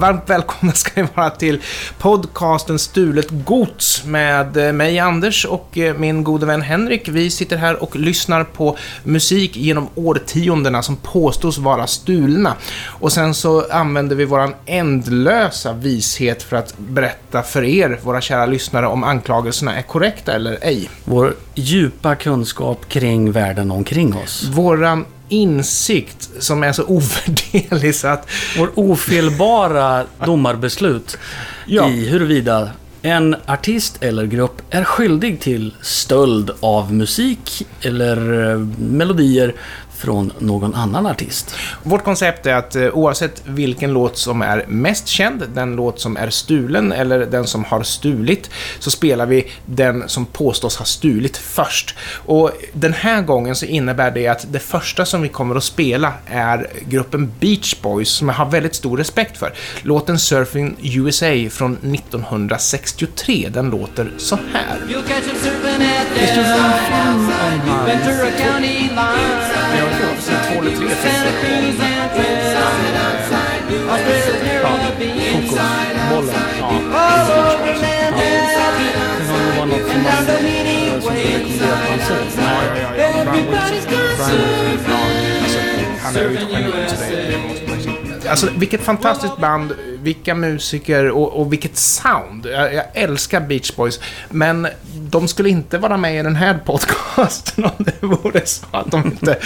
Varmt välkomna ska ni vara till podcasten Stulet Gods med eh, mig Anders och eh, min gode vän Henrik. Vi sitter här och lyssnar på musik genom årtiondena som påstås vara stulna. Och sen så använder vi våran ändlösa vishet för att berätta för er, våra kära lyssnare, om anklagelserna är korrekta eller ej. Vår djupa kunskap kring världen omkring oss. Våran insikt som är så ovärderlig så att Vår ofelbara domarbeslut Ja. i huruvida en artist eller grupp är skyldig till stöld av musik eller eh, melodier från någon annan artist. Vårt koncept är att eh, oavsett vilken låt som är mest känd, den låt som är stulen eller den som har stulit, så spelar vi den som påstås ha stulit först. Och den här gången så innebär det att det första som vi kommer att spela är gruppen Beach Boys, som jag har väldigt stor respekt för. Låten Surfing USA från 1963, den låter så här. You'll catch him surfing at Desert, Ventura County line. Två eller tre Santa Cruz and Fresno, Australia's Caribbean side. All over Manhattan, Det var något som man som skulle rekommendera att man såg. everybody's gonna surf. Han är ju ett geni, så det, det måste man ju säga. Alltså, vilket fantastiskt band, vilka musiker och, och vilket sound. Jag, jag älskar Beach Boys, men de skulle inte vara med i den här podcasten om det vore så att de inte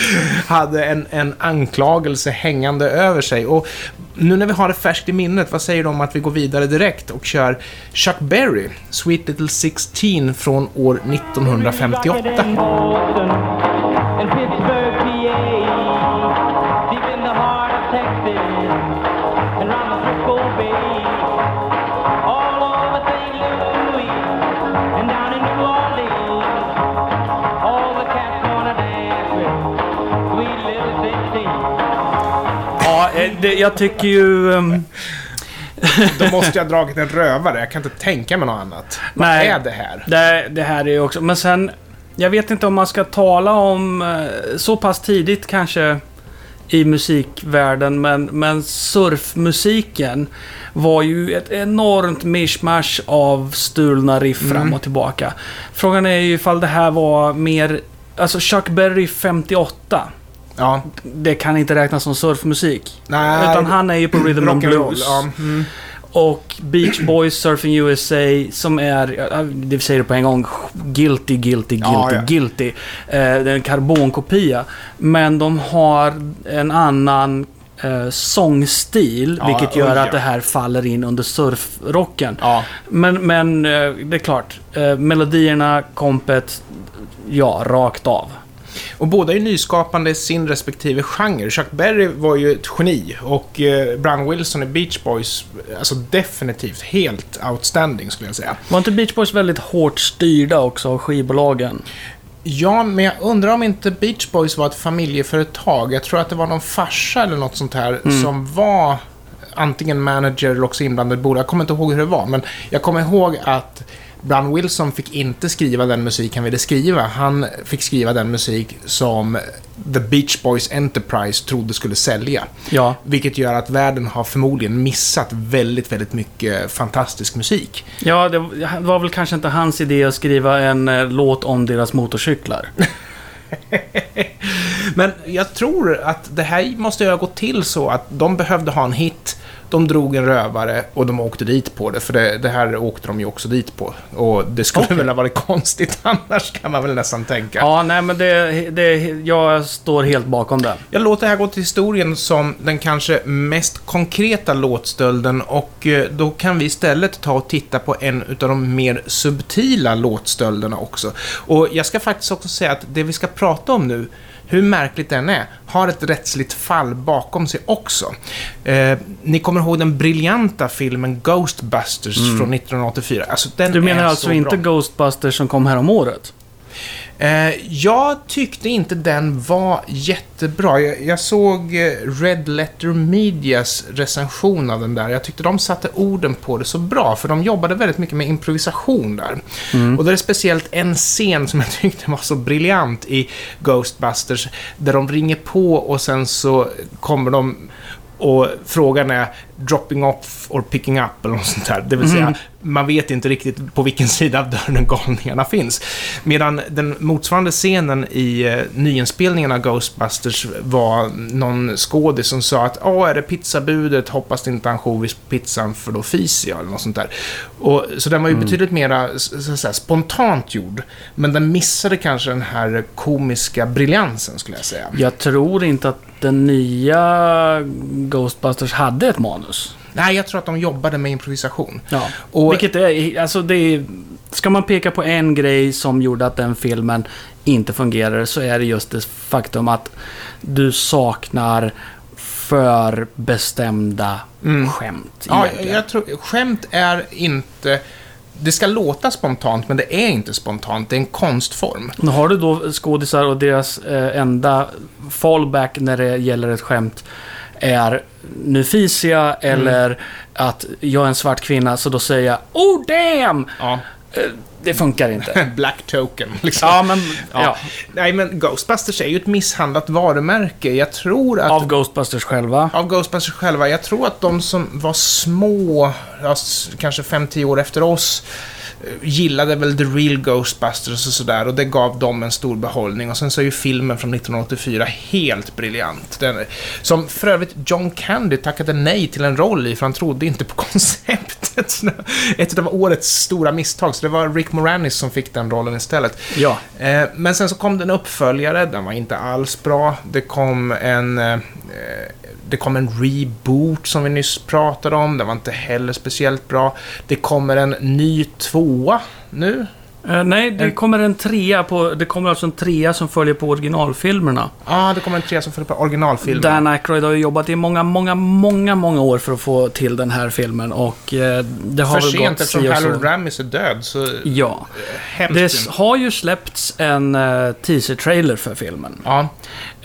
hade en, en anklagelse hängande över sig. Och nu när vi har det färskt i minnet, vad säger du om att vi går vidare direkt och kör Chuck Berry, Sweet Little 16 från år 1958. Det, jag tycker ju... ehm, Då måste jag ha dragit en rövare, jag kan inte tänka mig något annat. Vad Nej. är det här? Det, det här är ju också... Men sen... Jag vet inte om man ska tala om eh, så pass tidigt kanske i musikvärlden, men, men surfmusiken var ju ett enormt mishmash av stulna riff fram och tillbaka. Frågan är ju ifall det här var mer... Alltså Chuck Berry 58, Ja, det kan inte räknas som surfmusik. nej. Utan han är ju på rhythm and blues. Ja. Mm. Och Beach Boys Surfing USA som är, det säger det på en gång, guilty, guilty, guilty, Ja, ja. guilty. Eh, det är en karbonkopia. Men de har en annan eh, sångstil, Ja, vilket gör att det här faller in under surfrocken. Men, men eh, det är klart, eh, melodierna, kompet, ja, rakt av. Och båda är nyskapande i sin respektive genre. Chuck Berry var ju ett geni och eh, Brian Wilson i Beach Boys, alltså definitivt helt outstanding skulle jag säga. Var inte Beach Boys väldigt hårt styrda också av skivbolagen? Ja, men jag undrar om inte Beach Boys var ett familjeföretag. Jag tror att det var någon farsa eller något sånt här som var antingen manager eller också inblandad i bolag. Jag kommer inte ihåg hur det var, men jag kommer ihåg att Brian Wilson fick inte skriva den musik han ville skriva. Han fick skriva den musik som The Beach Boys Enterprise trodde skulle sälja. Ja. Vilket gör att världen har förmodligen missat väldigt, väldigt mycket fantastisk musik. Ja, det var väl kanske inte hans idé att skriva en eh, låt om deras motorcyklar. Men jag tror att det här måste ju ha gått till så att de behövde ha en hit, de drog en rövare och de åkte dit på det, för det, det här åkte de ju också dit på. Och det skulle Okej. väl ha varit konstigt annars, kan man väl nästan tänka. Ja, nej men det, det, jag står helt bakom det. Jag låter det här gå till historien som den kanske mest konkreta låtstölden och eh, då kan vi istället ta och titta på en utav de mer subtila låtstölderna också. Och jag ska faktiskt också säga att det vi ska prata om nu, hur märkligt den är, har ett rättsligt fall bakom sig också. Eh, ni kommer ihåg den briljanta filmen Ghostbusters från 1984. Alltså, Du menar alltså så inte bra. Ghostbusters som kom här om året? Eh, jag tyckte inte den var jättebra. Jag, såg eh, Red Letter Medias recension av den där. Jag tyckte de satte orden på det så bra, för de jobbade väldigt mycket med improvisation där. Och det är speciellt en scen som jag tyckte var så briljant i Ghostbusters, där de ringer på och sen så kommer de och frågan är, dropping off or picking up eller något sånt där. Det vill säga, man vet inte riktigt på vilken sida av dörren galningarna finns. Medan den motsvarande scenen i eh, nyinspelningen av Ghostbusters var någon skådis som sa att Åh, är det pizzabudet, hoppas det inte är ansjovis på pizzan för då fiser jag, eller något sånt där. Och, så den var ju betydligt så att säga, spontant gjord, men den missade kanske den här komiska briljansen, skulle jag säga. Jag tror inte att den nya Ghostbusters hade ett manus. Nej, jag tror att de jobbade med improvisation. Ja. Och- Vilket är, alltså det är, Ska man peka på en grej som gjorde att den filmen inte fungerar så är det just det faktum att du saknar för bestämda Mm. skämt. Ja, egentligen. jag tror, skämt är inte... Det ska låta spontant, men det är inte spontant. Det är en konstform. Nu har du då skådisar och deras eh, enda fallback när det gäller ett skämt är nu fiser jag eller att jag är en svart kvinna så då säger jag Oh damn! Ja. Det funkar inte. Black token, liksom. ja, men Ja. ja. Nej, men Ghostbusters är ju ett misshandlat varumärke. Jag tror att... Av Ghostbusters själva. av Ghostbusters själva. Jag tror att de som var små, kanske 5-10 år efter oss, eh, gillade väl The Real Ghostbusters och sådär och det gav dem en stor behållning. Och sen så är ju filmen från 1984 helt briljant. Den, som för övrigt John Candy tackade nej till en roll i för han trodde inte på konceptet. Ett av årets stora misstag, så det var Rick Moranis som fick den rollen istället. Ja. Eh, Men sen så kom det en uppföljare, den var inte alls bra. Det kom en... Det kom en reboot som vi nyss pratade om, den var inte heller speciellt bra. Det kommer en ny tvåa nu. Eh, nej, det kommer en trea på... Det kommer alltså en trea som följer på originalfilmerna. Ja, det kommer en trea som följer på originalfilmen. Dan Aykroyd har ju jobbat i många, många, många, många år för att få till den här filmen och eh, det har För väl sent gått eftersom si och Harold så. Ramis är död, så Ja. hemskt Det har ju släppts en uh, teaser-trailer för filmen. Ja,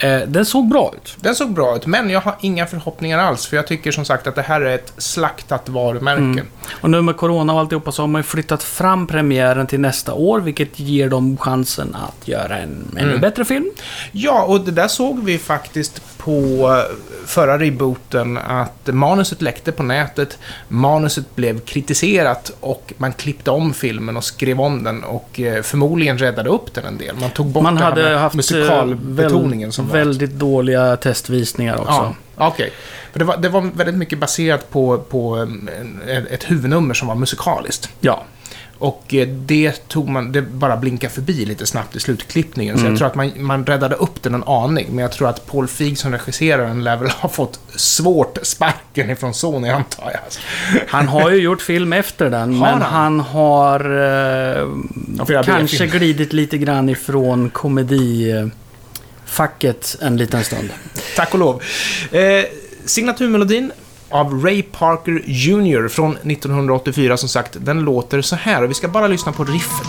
Eh, den såg bra ut. den såg bra ut, men jag har inga förhoppningar alls, för jag tycker som sagt att det här är ett slaktat varumärke. Mm. Och nu med Corona och alltihopa så har man ju flyttat fram premiären till nästa år, vilket ger dem chansen att göra en ännu Mm. bättre film. Ja, och det där såg vi faktiskt på eh, förra rebooten att manuset läckte på nätet, manuset blev kritiserat och man klippte om filmen och skrev om den och eh, förmodligen räddade upp den en del. Man tog bort Man här hade haft eh, musikalbetoningen som var. väldigt dåliga testvisningar också. Ja, okej. För det var, det var väldigt mycket baserat på, på ett huvudnummer som var musikaliskt. Ja. Och eh, det tog man, det bara blinkade förbi lite snabbt i slutklippningen. Så Mm. jag tror att man, man räddade upp den en aning. Men jag tror att Paul Feig som regisserar den lär väl ha fått svårt sparken ifrån Sony, antar jag. Han har ju gjort film efter den, Har men han? han har eh, kanske glidit lite grann ifrån komedifacket en liten stund. Tack och lov. Eh, signaturmelodin av Ray Parker Jr. från 1984, som sagt, den låter så här. Och vi ska bara lyssna på riffet.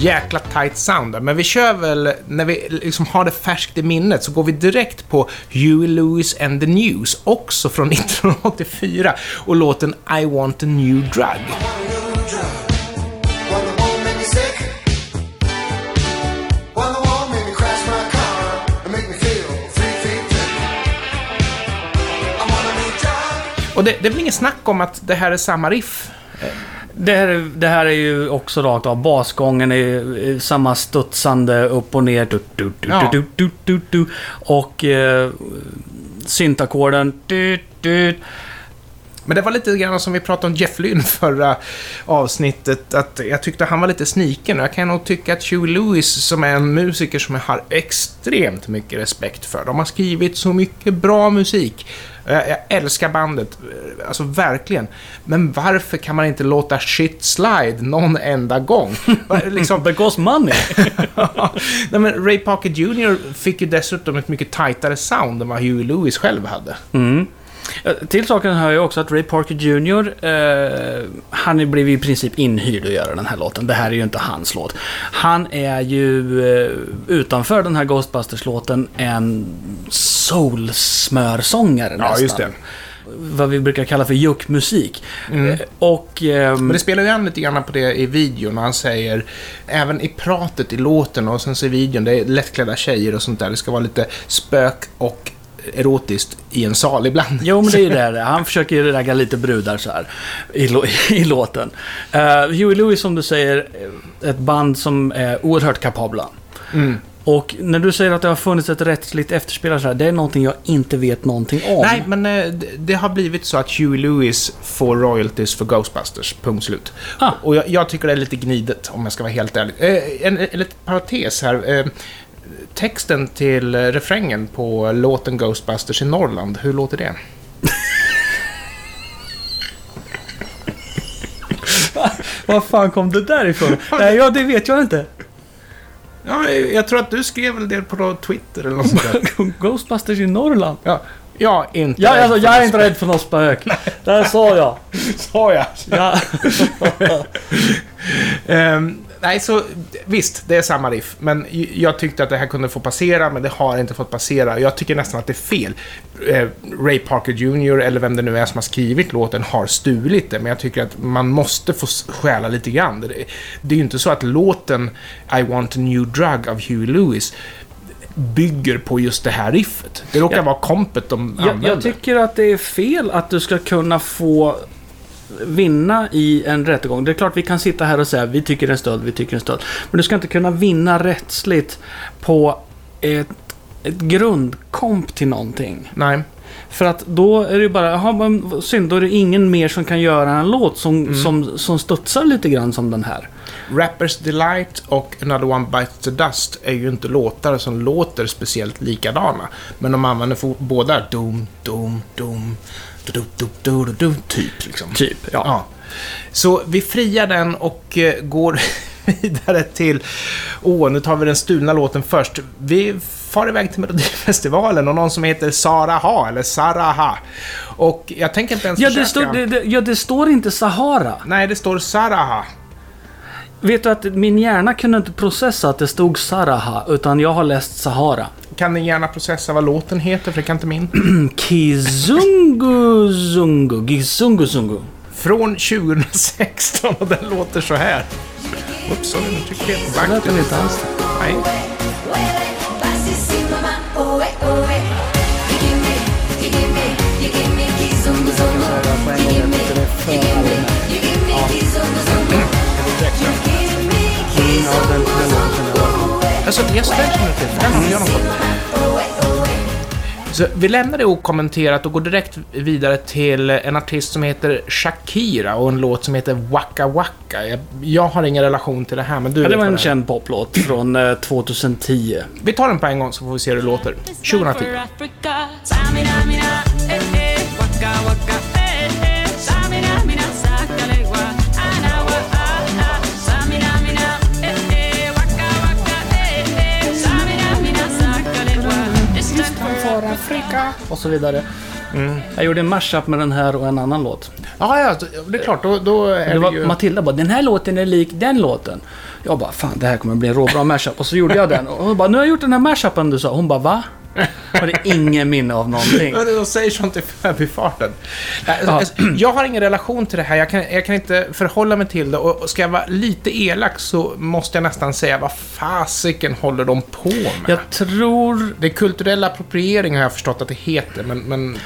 Jäkla tight sound där. Men vi kör väl, när vi liksom har det färskt i minnet, så går vi direkt på Huey Lewis and the News, också från 1984, och låten I want a new drug. Och det, det är väl inget snack om att det här är samma riff? Det här, det här är ju också rakt av. Basgången är samma studsande upp och ner. Du, du, du, Ja. du, du, du, du, och eh, syntackorden. Men det var lite grann som vi pratade om Jeff Lynne förra avsnittet, att jag tyckte han var lite sniken. Jag kan nog tycka att Huey Lewis, som är en musiker som jag har extremt mycket respekt för, de har skrivit så mycket bra musik. Jag, jag älskar bandet, alltså verkligen. Men varför kan man inte låta shit slide någon enda gång? liksom, Because money. Nej, men Ray Parker Jr. fick ju dessutom ett mycket tajtare sound än vad Huey Lewis själv hade. Mm. Eh, Till saken hör ju också att Ray Parker Jr. Eh, han blev ju i princip inhyrd att göra den här låten. Det här är ju inte hans låt. Han är ju eh, utanför den här Ghostbusters-låten en soul-smörsångare Ja, nästan. just det. vad vi brukar kalla för juckmusik. Eh, Och... ehm, Men det spelar ju an lite grann på det i videon. Han säger, även i pratet i låten och sen så i videon, det är lättklädda tjejer och sånt där. Det ska vara lite spök och erotiskt i en sal ibland. Jo, men det är ju det. Han försöker ju ragga lite brudar så här i, i låten. Uh, Huey Lewis, som du säger, är ett band som är oerhört kapabla. Mm. Och när du säger att det har funnits ett rättsligt efterspel så här, det är någonting jag inte vet någonting om. Nej, men eh, det- har blivit så att Huey Lewis får royalties för Ghostbusters, punkt slut. Ah. Och jag, jag tycker det är lite gnidet, om jag ska vara helt ärlig. Eh, en, en liten parentes här. Eh, texten till eh, refrängen på låten Ghostbusters i Norrland, hur låter det? Var fan kom det där ifrån? Nej, ja, det vet jag inte. Ja, jag tror att du skrev väl det på Twitter eller något sånt där. Ghostbusters i Norrland. Ja, ja inte Ja, rädd alltså, jag är inte rädd för något spök. Där sa jag. Sa jag. Ja. Ehm, nej, så visst, det är samma riff. Men jag tyckte att det här kunde få passera, men det har inte fått passera. Jag tycker nästan att det är fel. Eh, Ray Parker Jr. eller vem det nu är som har skrivit låten har stulit det, men jag tycker att man måste få stjäla lite grann. Det, det är ju inte så att låten I want a new drug av Huey Lewis bygger på just det här riffet. Det råkar Ja. vara kompet de Jag, använder. jag tycker att det är fel att du ska kunna få vinna i en rättegång. Det är klart vi kan sitta här och säga vi tycker det är stöld, vi tycker det är stöld. Men du ska inte kunna vinna rättsligt på ett, ett grundkomp till någonting. Nej. För att då är det ju bara, jaha, men synd, då är det ingen mer som kan göra en låt som, som, som studsar lite grann som den här. Rappers Delight och Another One Bites the Dust är ju inte låtar som låter speciellt likadana. Men de använder båda dum, dum, dum, du, du, du, du, du, du, typ liksom. Typ, ja. Ja. Så vi friar den och eh, går vidare till... Åh, nu tar vi den stulna låten först. Vi far iväg till Melodifestivalen och någon som heter Sara Ha, eller Saraha. Och jag tänker inte ens Ja det, försöka. står, det, det, ja, det står inte Sahara. Nej, det står Saraha. Vet du att min hjärna kunde inte processa att det stod Saraha, utan jag har läst Sahara. Kan ni gärna processa vad låten heter, för det kan inte min. Kizungu Zungu. Från 2016 och den låter så här. Oops, sorry, nu tryckte jag på Det lät den inte alls. Nej. Alltså, jag ställer mig till, för den har jag nog fått. Så vi lämnar det okommenterat och går direkt vidare till en artist som heter Shakira och en låt som heter Waka Waka. Jag, jag har ingen relation till det här, men du Ja, det var en är. känd poplåt från eh, 2010. Vi tar den på en gång så får vi se hur det låter. 2010. Och så vidare. Jag gjorde en mashup med den här och en annan låt. Ja, ja, det är klart. Då, då är Det det var ju... Matilda bara, den här låten är lik den låten. Jag bara, fan det här kommer bli en råbra mashup. Och så gjorde jag den. Och hon bara, nu har jag gjort den här mashupen du sa. Hon bara, va? Och det ingen minne av någonting. De säger sånt i förbifarten. Alltså, Jag har ingen relation till det här. Jag kan, jag kan inte förhålla mig till det. Och och ska jag vara lite elak så måste jag nästan säga, vad fasiken håller de på med? Jag tror... Det är kulturell appropriering har jag förstått att det heter, men... men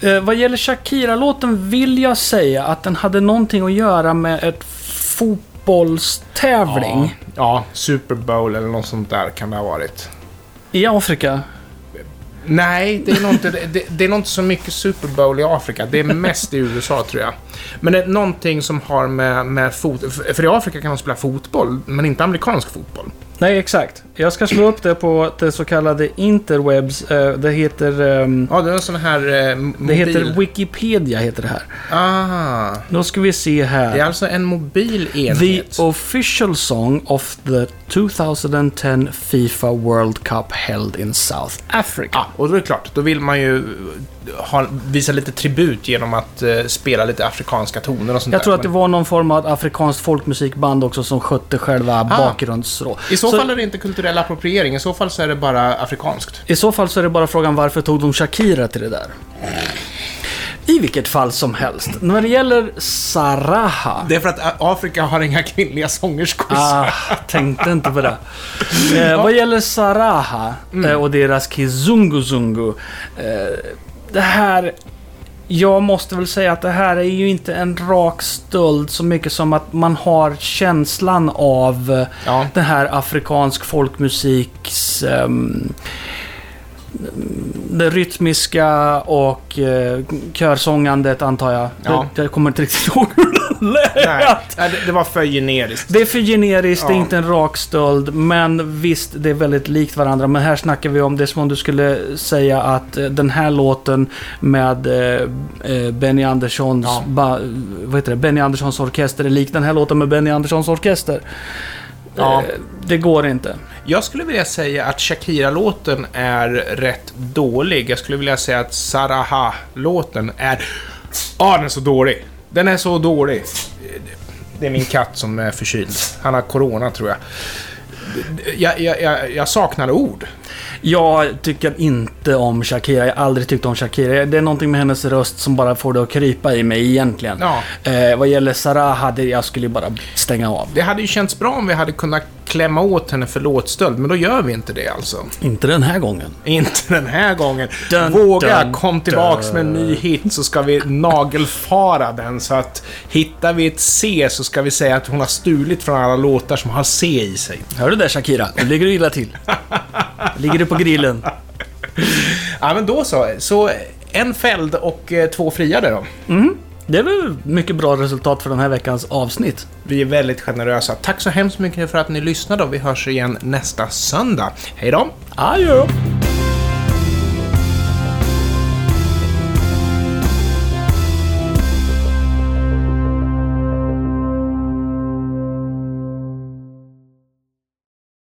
Eh, vad gäller Shakira-låten vill jag säga att den hade någonting att göra med ett fotbollstävling ja, ja, Super Bowl eller något sånt där kan det ha varit. i Afrika. Nej, det är, nog inte, det, det är nog inte så mycket Super Bowl i Afrika. Det är mest i USA, tror jag. Men det är någonting som har med, med fot... för- För i Afrika kan man spela fotboll, men inte amerikansk fotboll. Nej, exakt. Jag ska slå upp det på det så kallade interwebs. Eh, Det heter... ehm, Ja, det är en sån här eh, Det mobil... heter Wikipedia, heter det här. Ah, Då ska vi se det är här. alltså en mobil The enhet. official song of the 2010 Fifa World Cup held in South Africa. Ja, och då är det klart, då vill man ju ha, visa lite tribut genom att eh, spela lite afrikanska toner och sånt Jag där. tror att det var någon form av afrikanskt folkmusikband också som skötte själva bakgrundsrå. I så, fall är det inte kulturell appropriering, i så fall så är det bara afrikanskt. I så fall så är det bara frågan varför tog de Shakira till det där? I vilket fall som helst, när det gäller Saraha. Det är för att Afrika har inga kvinnliga sångerskor. Ah, tänkte inte på det. Eh, vad gäller Saraha eh, och deras Kizunguzungu. Eh, det här... Jag måste väl säga att det här är ju inte en rak stöld så mycket som att man har känslan av eh, Ja. den här afrikansk folkmusiks... ehm, det rytmiska och eh, körsångandet antar jag. Ja. Det, jag kommer inte riktigt ihåg hur det lät. Nej, det- det var för generiskt. Det är för generiskt, det är Ja. inte en rak stöld. Men visst, det är väldigt likt varandra. Men här snackar vi om det som om du skulle säga att eh, den här låten med eh, eh, Benny Anderssons, Ja. ba, vad heter det? Benny Anderssons orkester är lik den här låten med Benny Anderssons orkester. Ja. Eh, det går inte. Jag skulle vilja säga att Shakira-låten är rätt dålig. Jag skulle vilja säga att Saraha-låten är... Ah, den är så dålig. Den är så dålig. Det är min katt som är förkyld. Han har corona, tror jag. Jag, jag, jag, jag saknar ord. Jag tycker inte om Shakira. Jag har aldrig tyckt om Shakira. Det är någonting med hennes röst som bara får det att krypa i mig egentligen. Ja. Eh, vad gäller Saraha, det, jag skulle bara stänga av. Det hade ju känts bra om vi hade kunnat klämma åt henne för låtstöld, men då gör vi inte det alltså. Inte den här gången. Inte den här gången. Dun, Våga, dun, kom tillbaks dun. med en ny hit så ska vi nagelfara den. Så att hittar vi ett C så ska vi säga att hon har stulit från alla låtar som har C i sig. Hör du det Shakira? Nu ligger du illa till. ligger du på grillen? Ja, men då så. Så en fälld och eh, två friade då. Det är väl mycket bra resultat för den här veckans avsnitt. Vi är väldigt generösa. Tack så hemskt mycket för att ni lyssnade och vi hörs igen nästa söndag. Hej då! Adjö!